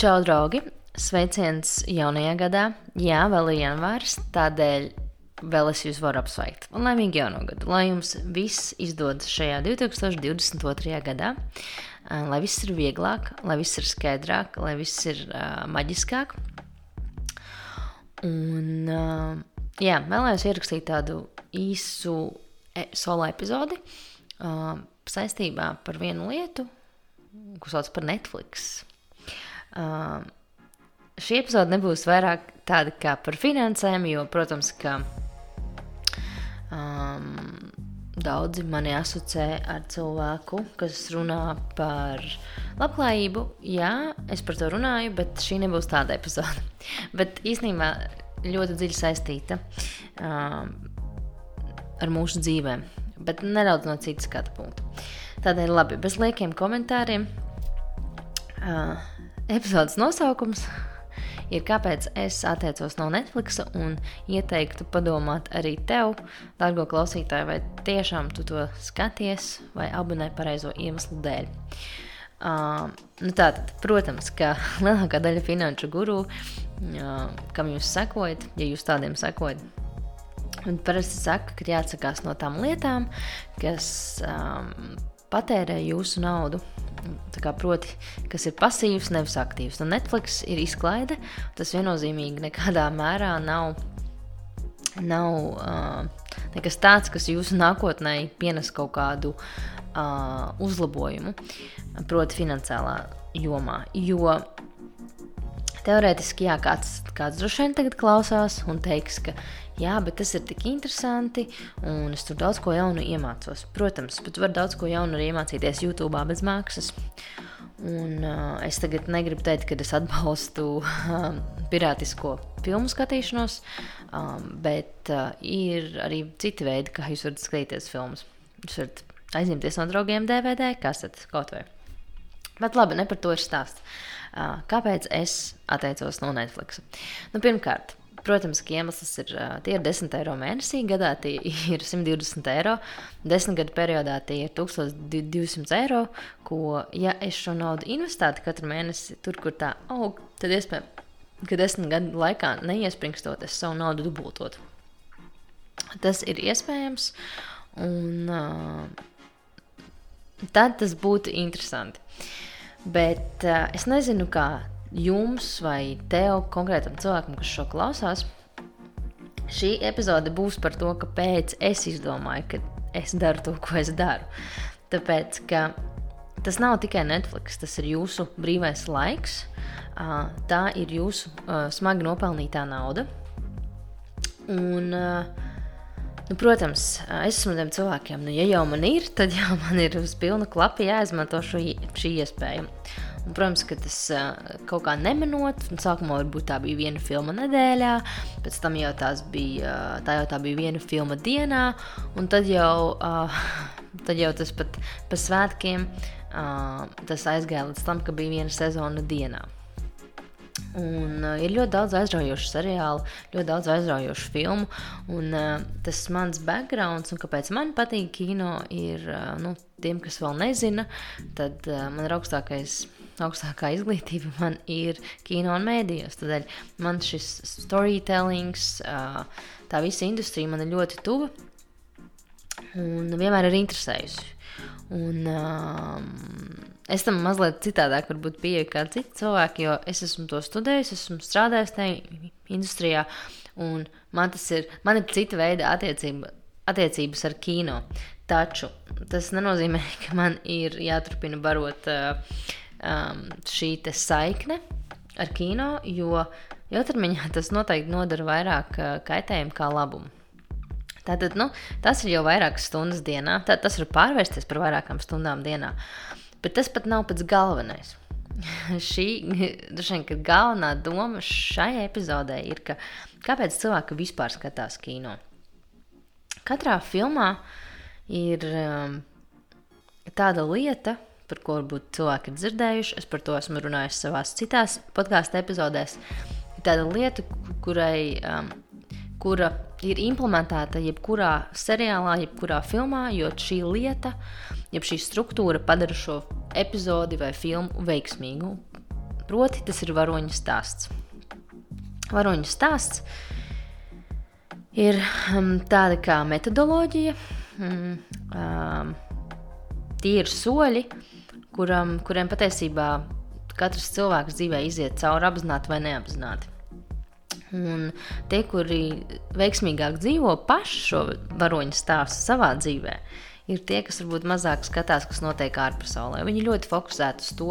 Čau, draugi! Sveiciens jaunajā gadā. Jā, vēl ir janvāris, tādēļ vēl es jūs varu apsveikt. Un laimīgi jauno gadu! Lai jums viss izdodas šajā 2022. gadā, lai viss ir vieglāk, lai viss ir skaidrāk, lai viss ir uh, maģiskāk. Un, uh, jā, vēlējos ierakstīt tādu īsu e solo epizodi uh, saistībā par vienu lietu, ko sauc par Netflix. Uh, šī epizode nebūs vairāk tāda kā par finansēm, jo, protams, ka um, daudzi mani asociē ar cilvēku, kas runā par labklājību. Jā, es par to runāju, bet šī nebūs tāda epizode. bet īstenībā ļoti dziļi saistīta um, ar mūsu dzīvēm, bet nedaudz no citas skatu punkta. Tādēļ, labi, bez liekiem komentāriem. Uh, epizodes nosaukums ir, kāpēc es atteicos no Netflix un ieteiktu padomāt arī tev, dārgo klausītāju, vai tiešām tu to skaties vai abonē pareizo iemeslu dēļ. Uh, nu tātad, protams, ka lielākā daļa finanšu guru, uh, kam jūs sekojat, ja jūs tādiem sekojat, Un parasti saka, ka jāatsakās no tām lietām, kas um, patērē jūsu naudu. Kā, proti, kas ir pasīvs, nevis aktīvs. Un Netflix ir izklaide. Tas viennozīmīgi nekādā mērā nav, nav uh, nekas tāds, kas jūsu nākotnē pienes kaut kādu uh, uzlabojumu, proti, finansiālā jomā. Jo teorētiski, jā, kāds, kāds droši vien tagad klausās un teiks, ka jā, bet tas ir tik interesanti, un es tur daudz ko jaunu iemācos. Protams, bet var daudz ko jaunu arī iemācīties YouTube bez maksas. Un, uh, es tagad negribu teikt, ka es atbalstu uh, pirātisko filmu skatīšanos, um, bet uh, ir arī citi veidi, kā jūs varat skatīties filmas. Jūs varat aizņemties no draugiem DVD, kas tad kaut vai. Bet labi, ne par to ir stāsts. Uh, kāpēc es atteicos no Netflix? Nu, pirmkārt, Protams, ka iemesls ir, tie ir 10 eiro mēnesī, gadā tie ir 120 eiro, 10 gadu periodā tie ir 1200 eiro, ko, ja es šo naudu investētu katru mēnesi tur, kur tā aug, tad iespējams, ka 10 gadu laikā neiespringstot, es savu naudu dubultot. Tas ir iespējams, un uh, tad tas būtu interesanti. Bet uh, es nezinu, kā jums vai tev, konkrētam cilvēkam, kas šo klausās, šī epizode būs par to, kāpēc es izdomāju, ka es daru to, ko es daru. Tāpēc, ka tas nav tikai Netflix, tas ir jūsu brīvais laiks, tā ir jūsu smagi nopelnītā nauda. Un, nu, protams, es esmu tiem cilvēkiem, nu, ja jau man ir, tad jau man ir uz pilnu klapu jāizmanto šo, šī iespēja. Un, protams, ka tas kaut kā nemanot, un sākumā varbūt tā bija viena filma nedēļā, pēc tam jau tās bija, tā jau tā bija viena filma dienā, un tad jau, tad jau tas pat pa svētkiem tas aizgāja līdz tam, ka bija viena sezona dienā. Un, uh, ir ļoti daudz aizraujošu seriālu, ļoti daudz aizraujošu filmu. Un, uh, tas mans background, un kāpēc man patīk kino, ir uh, nu, tiem, kas vēl nezina, tad uh, man ir augstākais augstākā izglītība man ir kino un mēdījos. Tādēļ man šis storytellings, tā visa industrija man ir ļoti tuva un vienmēr ir interesējusi. Un, um, es tam mazliet citādāk pieeju kā citi cilvēki, jo es esmu to studējis, esmu strādājis tajā industrijā, un man tas ir, man ir cita veida attiecība, attiecības ar kino. Taču tas nenozīmē, ka man ir jāturpina barot uh, um, šī saikne ar kino, jo ilgtermiņā tas noteikti nodara vairāk uh, kaitējumu kā labumu. Tātad, nu, tas ir jau vairākas stundas dienā. Tad tas var pārvērsties par vairākām stundām dienā. Bet tas pat nav pats galvenais. Šī vien, galvenā doma šai epizodē ir, ka kāpēc cilvēki vispār skatās kino? Katrā filmā ir um, tāda lieta, par ko varbūt cilvēki ir dzirdējuši. Es par to esmu runājis savās citās podkāstu epizodēs. Ir tāda lieta, kurai, um, kura ir implementēta jebkurā seriālā, jebkurā filmā, jo šī lieta, jeb šī struktūra padara šo epizodi vai filmu veiksmīgu. proti, tas ir varoņu stāsts. Varoņu stāsts ir um, tāda kā metodoloģija, um, tie ir soļi, kuram, kuriem patiesībā katrs cilvēks dzīvē iziet cauri apzināti vai neapzināti. Un tie, kuri veiksmīgāk dzīvo paši šo varoņu stāstu savā dzīvē, ir tie, kas varbūt mazāk skatās, kas notiek ārpasaulē. Viņi ļoti fokusēti uz to,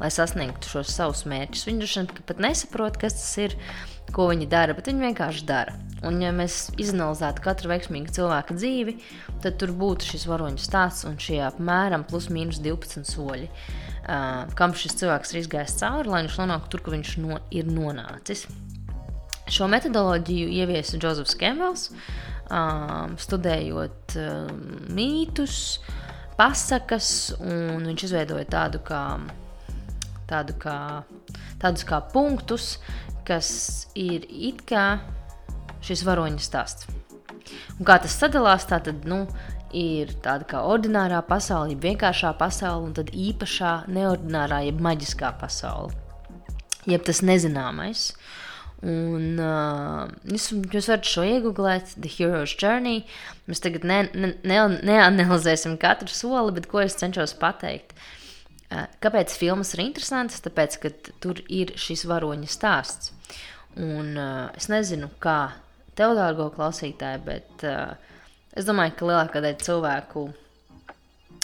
lai sasniegtu šos savus mērķus. Viņi droši vien pat nesaprot, kas tas ir, ko viņi dara, bet viņi vienkārši dara. Un, ja mēs izanalizētu katru veiksmīgu cilvēku dzīvi, tad tur būtu šis varoņu stāsts un šie apmēram plus mīnus 12 soļi, uh, kam šis cilvēks ir izgājis cauri, lai viņš nonāktu tur, kur viņš no, ir nonācis. Šo metodoloģiju ieviesa Džozefs Kembels, um, studējot um, mītus, pasakas, un viņš izveidoja tādu kā, tādu kā, tādus kā punktus, kas ir it kā šis varoņa stāsts. Un kā tas sadalās, tā tad nu, ir tāda kā ordinārā pasaule, jeb vienkāršā pasaule, un tad īpašā, neordinārā, jeb maģiskā pasaule. Jeb tas nezināmais. Un, uh, jūs, jūs varat šo iegūt, The Hero's Journey. Mēs tagad ne, ne, ne, neanalizēsim katru soli, bet ko es cenšos pateikt. Uh, kāpēc filmas ir interesantas? Tāpēc, ka tur ir šis varoņa stāsts. Un, uh, es nezinu, kā tev, dārgo klausītāji, bet uh, es domāju, ka lielākā daļa cilvēku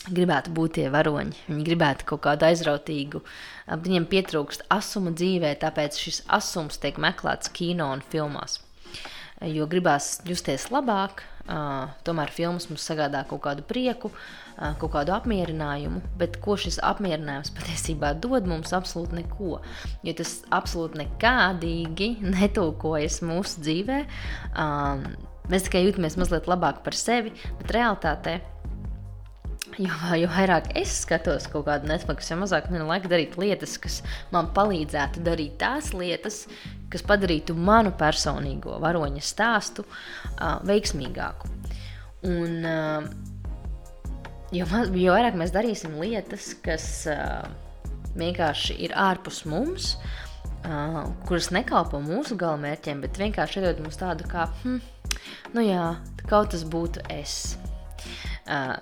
gribētu būt tie varoņi. Viņi gribētu kaut kādu aizrautīgu, uh, viņiem pietrūkst asuma dzīvē, tāpēc šis asums tiek meklēts kino un filmās. Uh, jo gribās justies labāk, uh, tomēr filmas mums sagādā kaut kādu prieku, uh, kaut kādu apmierinājumu, bet ko šis apmierinājums patiesībā dod mums absolūti neko. Jo tas absolūti nekādīgi netūkojas mūsu dzīvē. Um, mēs tikai jūtamies mazliet labāk par sevi, bet realtātē Jo, jo vairāk es skatos kaut kādu Netflix, jo mazāk man ir laika darīt lietas, kas man palīdzētu darīt tās lietas, kas padarītu manu personīgo varoņa stāstu uh, veiksmīgāku. Un, uh, jo, jo vairāk mēs darīsim lietas, kas uh, vienkārši ir ārpus mums, uh, kuras nekalpo mūsu galamērķiem, bet vienkārši iedod mums tādu kā, hm, nu jā, kaut tas būtu es uh,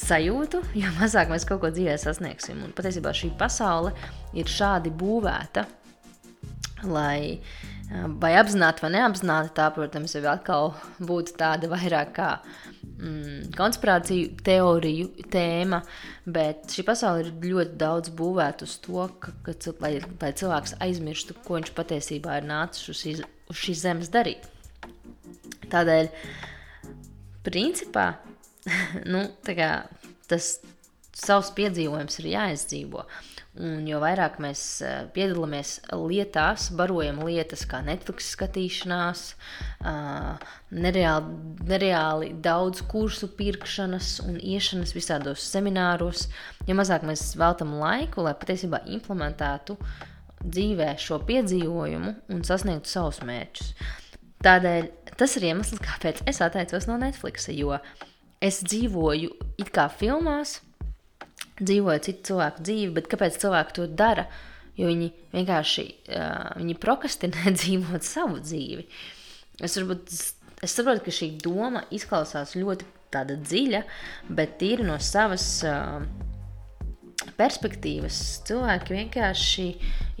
sajūtu, jo mazāk mēs kaut ko dzīvē sasniegsim. Un patiesībā šī pasaule ir šādi būvēta, lai uh, vai apzināti vai neapzināti, tā, protams, jau atkal būtu tāda vairāk kā mm, konspirāciju teoriju tēma, bet šī pasaule ir ļoti daudz būvēta uz to, ka, ka, lai, lai cilvēks aizmirstu, ko viņš patiesībā ir nācis uz, šīs, uz šīs zemes darīt. Tādēļ, principā, nu, tas savs piedzīvojums ir jāizdzīvo. Un jo vairāk mēs uh, piedalāmies lietās, barojam lietas kā Netflix skatīšanās, nereāli, nereāli daudz kursu pirkšanas un iešanas visādos semināros, jo mazāk mēs veltam laiku, lai patiesībā implementētu dzīvē šo piedzīvojumu un sasniegtu savus mērķus. Tādēļ tas ir iemesls, kāpēc es atteicos no Netflix, jo es dzīvoju it kā filmās, dzīvoju citu cilvēku dzīvi, bet kāpēc cilvēki to dara? Jo viņi vienkārši uh, viņi prokrastinē dzīvot savu dzīvi. Es, varbūt, es saprotu, ka šī doma izklausās ļoti dziļa, bet tīri no savas uh, perspektīvas cilvēki vienkārši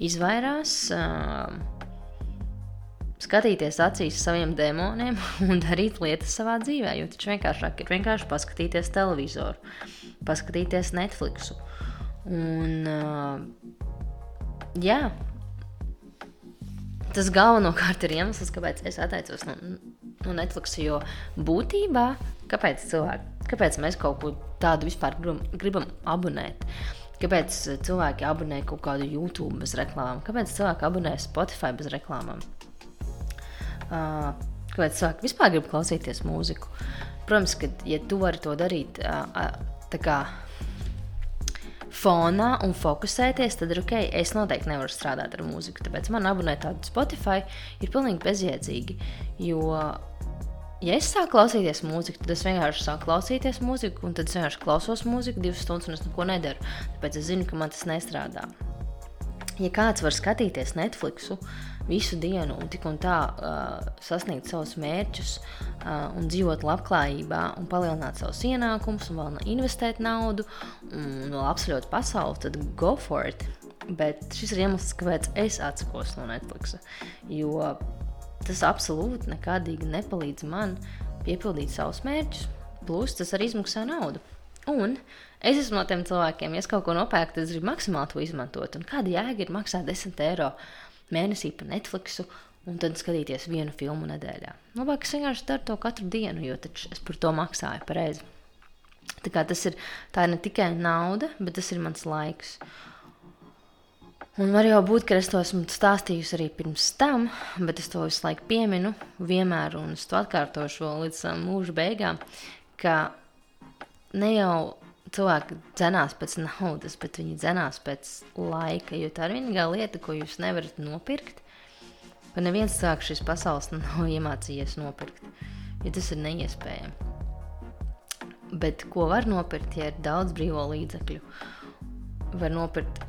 izvairās. Uh, skatīties acīs saviem demoniem un darīt lietas savā dzīvē. Jo taču vienkāršāk ir vienkārši paskatīties televizoru, paskatīties Netflixu. Un, uh, jā, tas galvenokārt ir iemesls, kāpēc es atteicos no, no Netflix. Jo būtībā, kāpēc, cilvēki, kāpēc mēs kaut ko tādu vispār gribam, gribam abonēt? Kāpēc cilvēki abonē kaut kādu YouTube bez reklāmām? Kāpēc cilvēki abonē Spotify bez reklāmām? Kāpēc cilvēki vispār grib klausīties mūziku. Protams, ka, ja tu vari to darīt tā kā fonā un fokusēties, tad ir ok, es noteikti nevaru strādāt ar mūziku. Tāpēc man abonēt tādu Spotify ir pilnīgi bezjēdzīgi. Jo, ja es sāku klausīties mūziku, tad es vienkārši sāku klausīties mūziku, un tad es vienkārši klausos mūziku divas stundas, un es neko nedaru. Tāpēc es zinu, ka man tas nestrādā. Ja kāds var skatīties Netflixu visu dienu un tik un tā uh, sasniegt savus mērķus uh, un dzīvot labklājībā un palielināt savus ienākumus un vēl investēt naudu un vēl apceļot pasauli, tad go for it. Bet šis ir iemesls, kāpēc es atsakos no Netflixa. Jo tas absolūti nekādīgi nepalīdz man piepildīt savus mērķus. Plus tas arī izmaksā naudu. Un es esmu no tiem cilvēkiem, ja es kaut ko nopērku, tad es gribu maksimāli to izmantot. Un kāda jēga ir maksāt 10 eiro mēnesī par Netflixu un tad skatīties vienu filmu nedēļā? Labāk es vienkārši daru to katru dienu, jo es par to maksāju pareizi. Tā, tas ir, tā ir ne tikai nauda, bet tas ir mans laiks. Un var jau būt, ka es to esmu stāstījusi arī pirms tam, bet es to visu laiku pieminu, vienmēr, un es to atkārtošu līdz mūža beigām, ka ne jau cilvēki dzenās pēc naudas, bet viņi dzenās pēc laika. Jo tā ir vienīgā lieta, ko jūs nevarat nopirkt. Ka neviens cilvēks šīs pasaules nav iemācījies nopirkt, jo tas ir neiespējami. Bet ko var nopirkt, ja ir daudz brīvo līdzekļu? Var nopirkt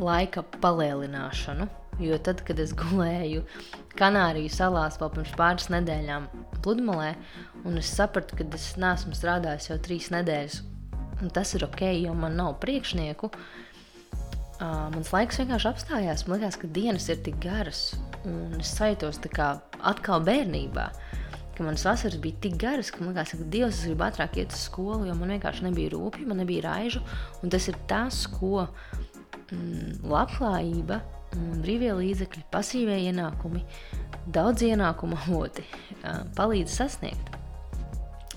laika palielināšanu. Jo tad, kad es gulēju Kanāriju salās vēl pirms pāris nedēļām pludmalē, un es sapratu, ka es neesmu strādājis jau trīs nedēļas, un tas ir ok, jo man nav priekšnieku. Uh, mans laiks vienkārši apstājās. Man liekas, ka dienas ir tik garas, un es sajūtos tā kā atkal bērnībā. Manas vasaras bija tik garas, ka man liekas, ka Dievs grib ātrāk iet uz skolu, jo man vienkārši nebija rūpīgi, man nebija raižu. Tas ir tas, ko mm, labklājība brīvie līdzekļi, pasīvie ienākumi, daudz ienākumu avoti palīdz sasniegt.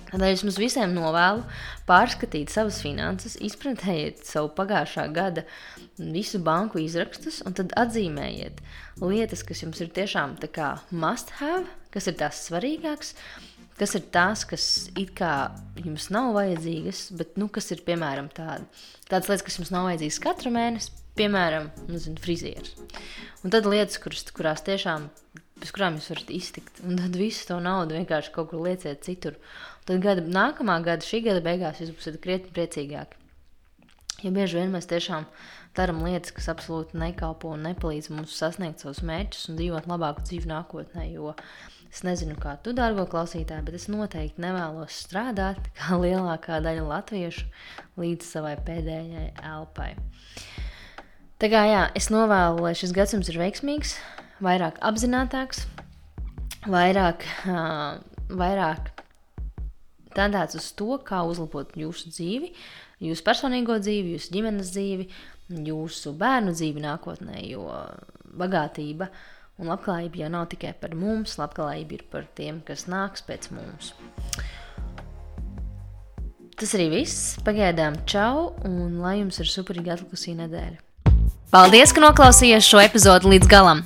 Tādēļ es jums visiem novēlu pārskatīt savas finanses, izpratējiet savu pagājušā gada visu banku izrakstus, un tad atzīmējiet lietas, kas jums ir tiešām tā kā must have, kas ir tās svarīgākas, kas ir tās, kas it kā jums nav vajadzīgas, bet nu, kas ir piemēram tāda, tādas lietas, kas jums nav vajadzīgas katru mēnesi, piemēram, nezinu, frizieris. Un tad lietas, kuras, kurās tiešām, bez kurām jūs varat iztikt, un tad visu to naudu vienkārši kaut kur lieciet citur. Tad gada, nākamā gada, šī gada beigās jūs būsiet krietni priecīgāki. Jo bieži vien mēs tiešām darām lietas, kas absolūti nekalpo un nepalīdz mums sasniegt savus mērķus un dzīvot labāku dzīvi nākotnē. Jo es nezinu, kā tu, dārgo klausītāj, bet es noteikti nevēlos strādāt kā lielākā daļa latviešu līdz savai pēdējai elpai. Tā kā jā, es novēlu, lai šis gadsimts ir veiksmīgs, vairāk apzinātāks, vairāk, uh, vairāk tendēts uz to, kā uzlabot jūsu dzīvi, jūsu personīgo dzīvi, jūsu ģimenes dzīvi, jūsu bērnu dzīvi nākotnē, jo bagātība un labklājība jau nav tikai par mums, labklājība ir par tiem, kas nāks pēc mums. Tas arī viss. Pagaidām, čau, un lai jums ir superīga atlikusī nedēļa. Paldies, ka noklausījāties šo epizodi līdz galam.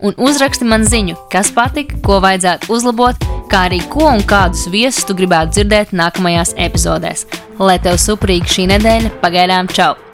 un uzraksti man ziņu, kas patika, ko vajadzētu uzlabot, kā arī ko un kādus viesus tu gribētu dzirdēt nākamajās epizodēs. Lai tev suprīgi šī nedēļa, pagaidām čau!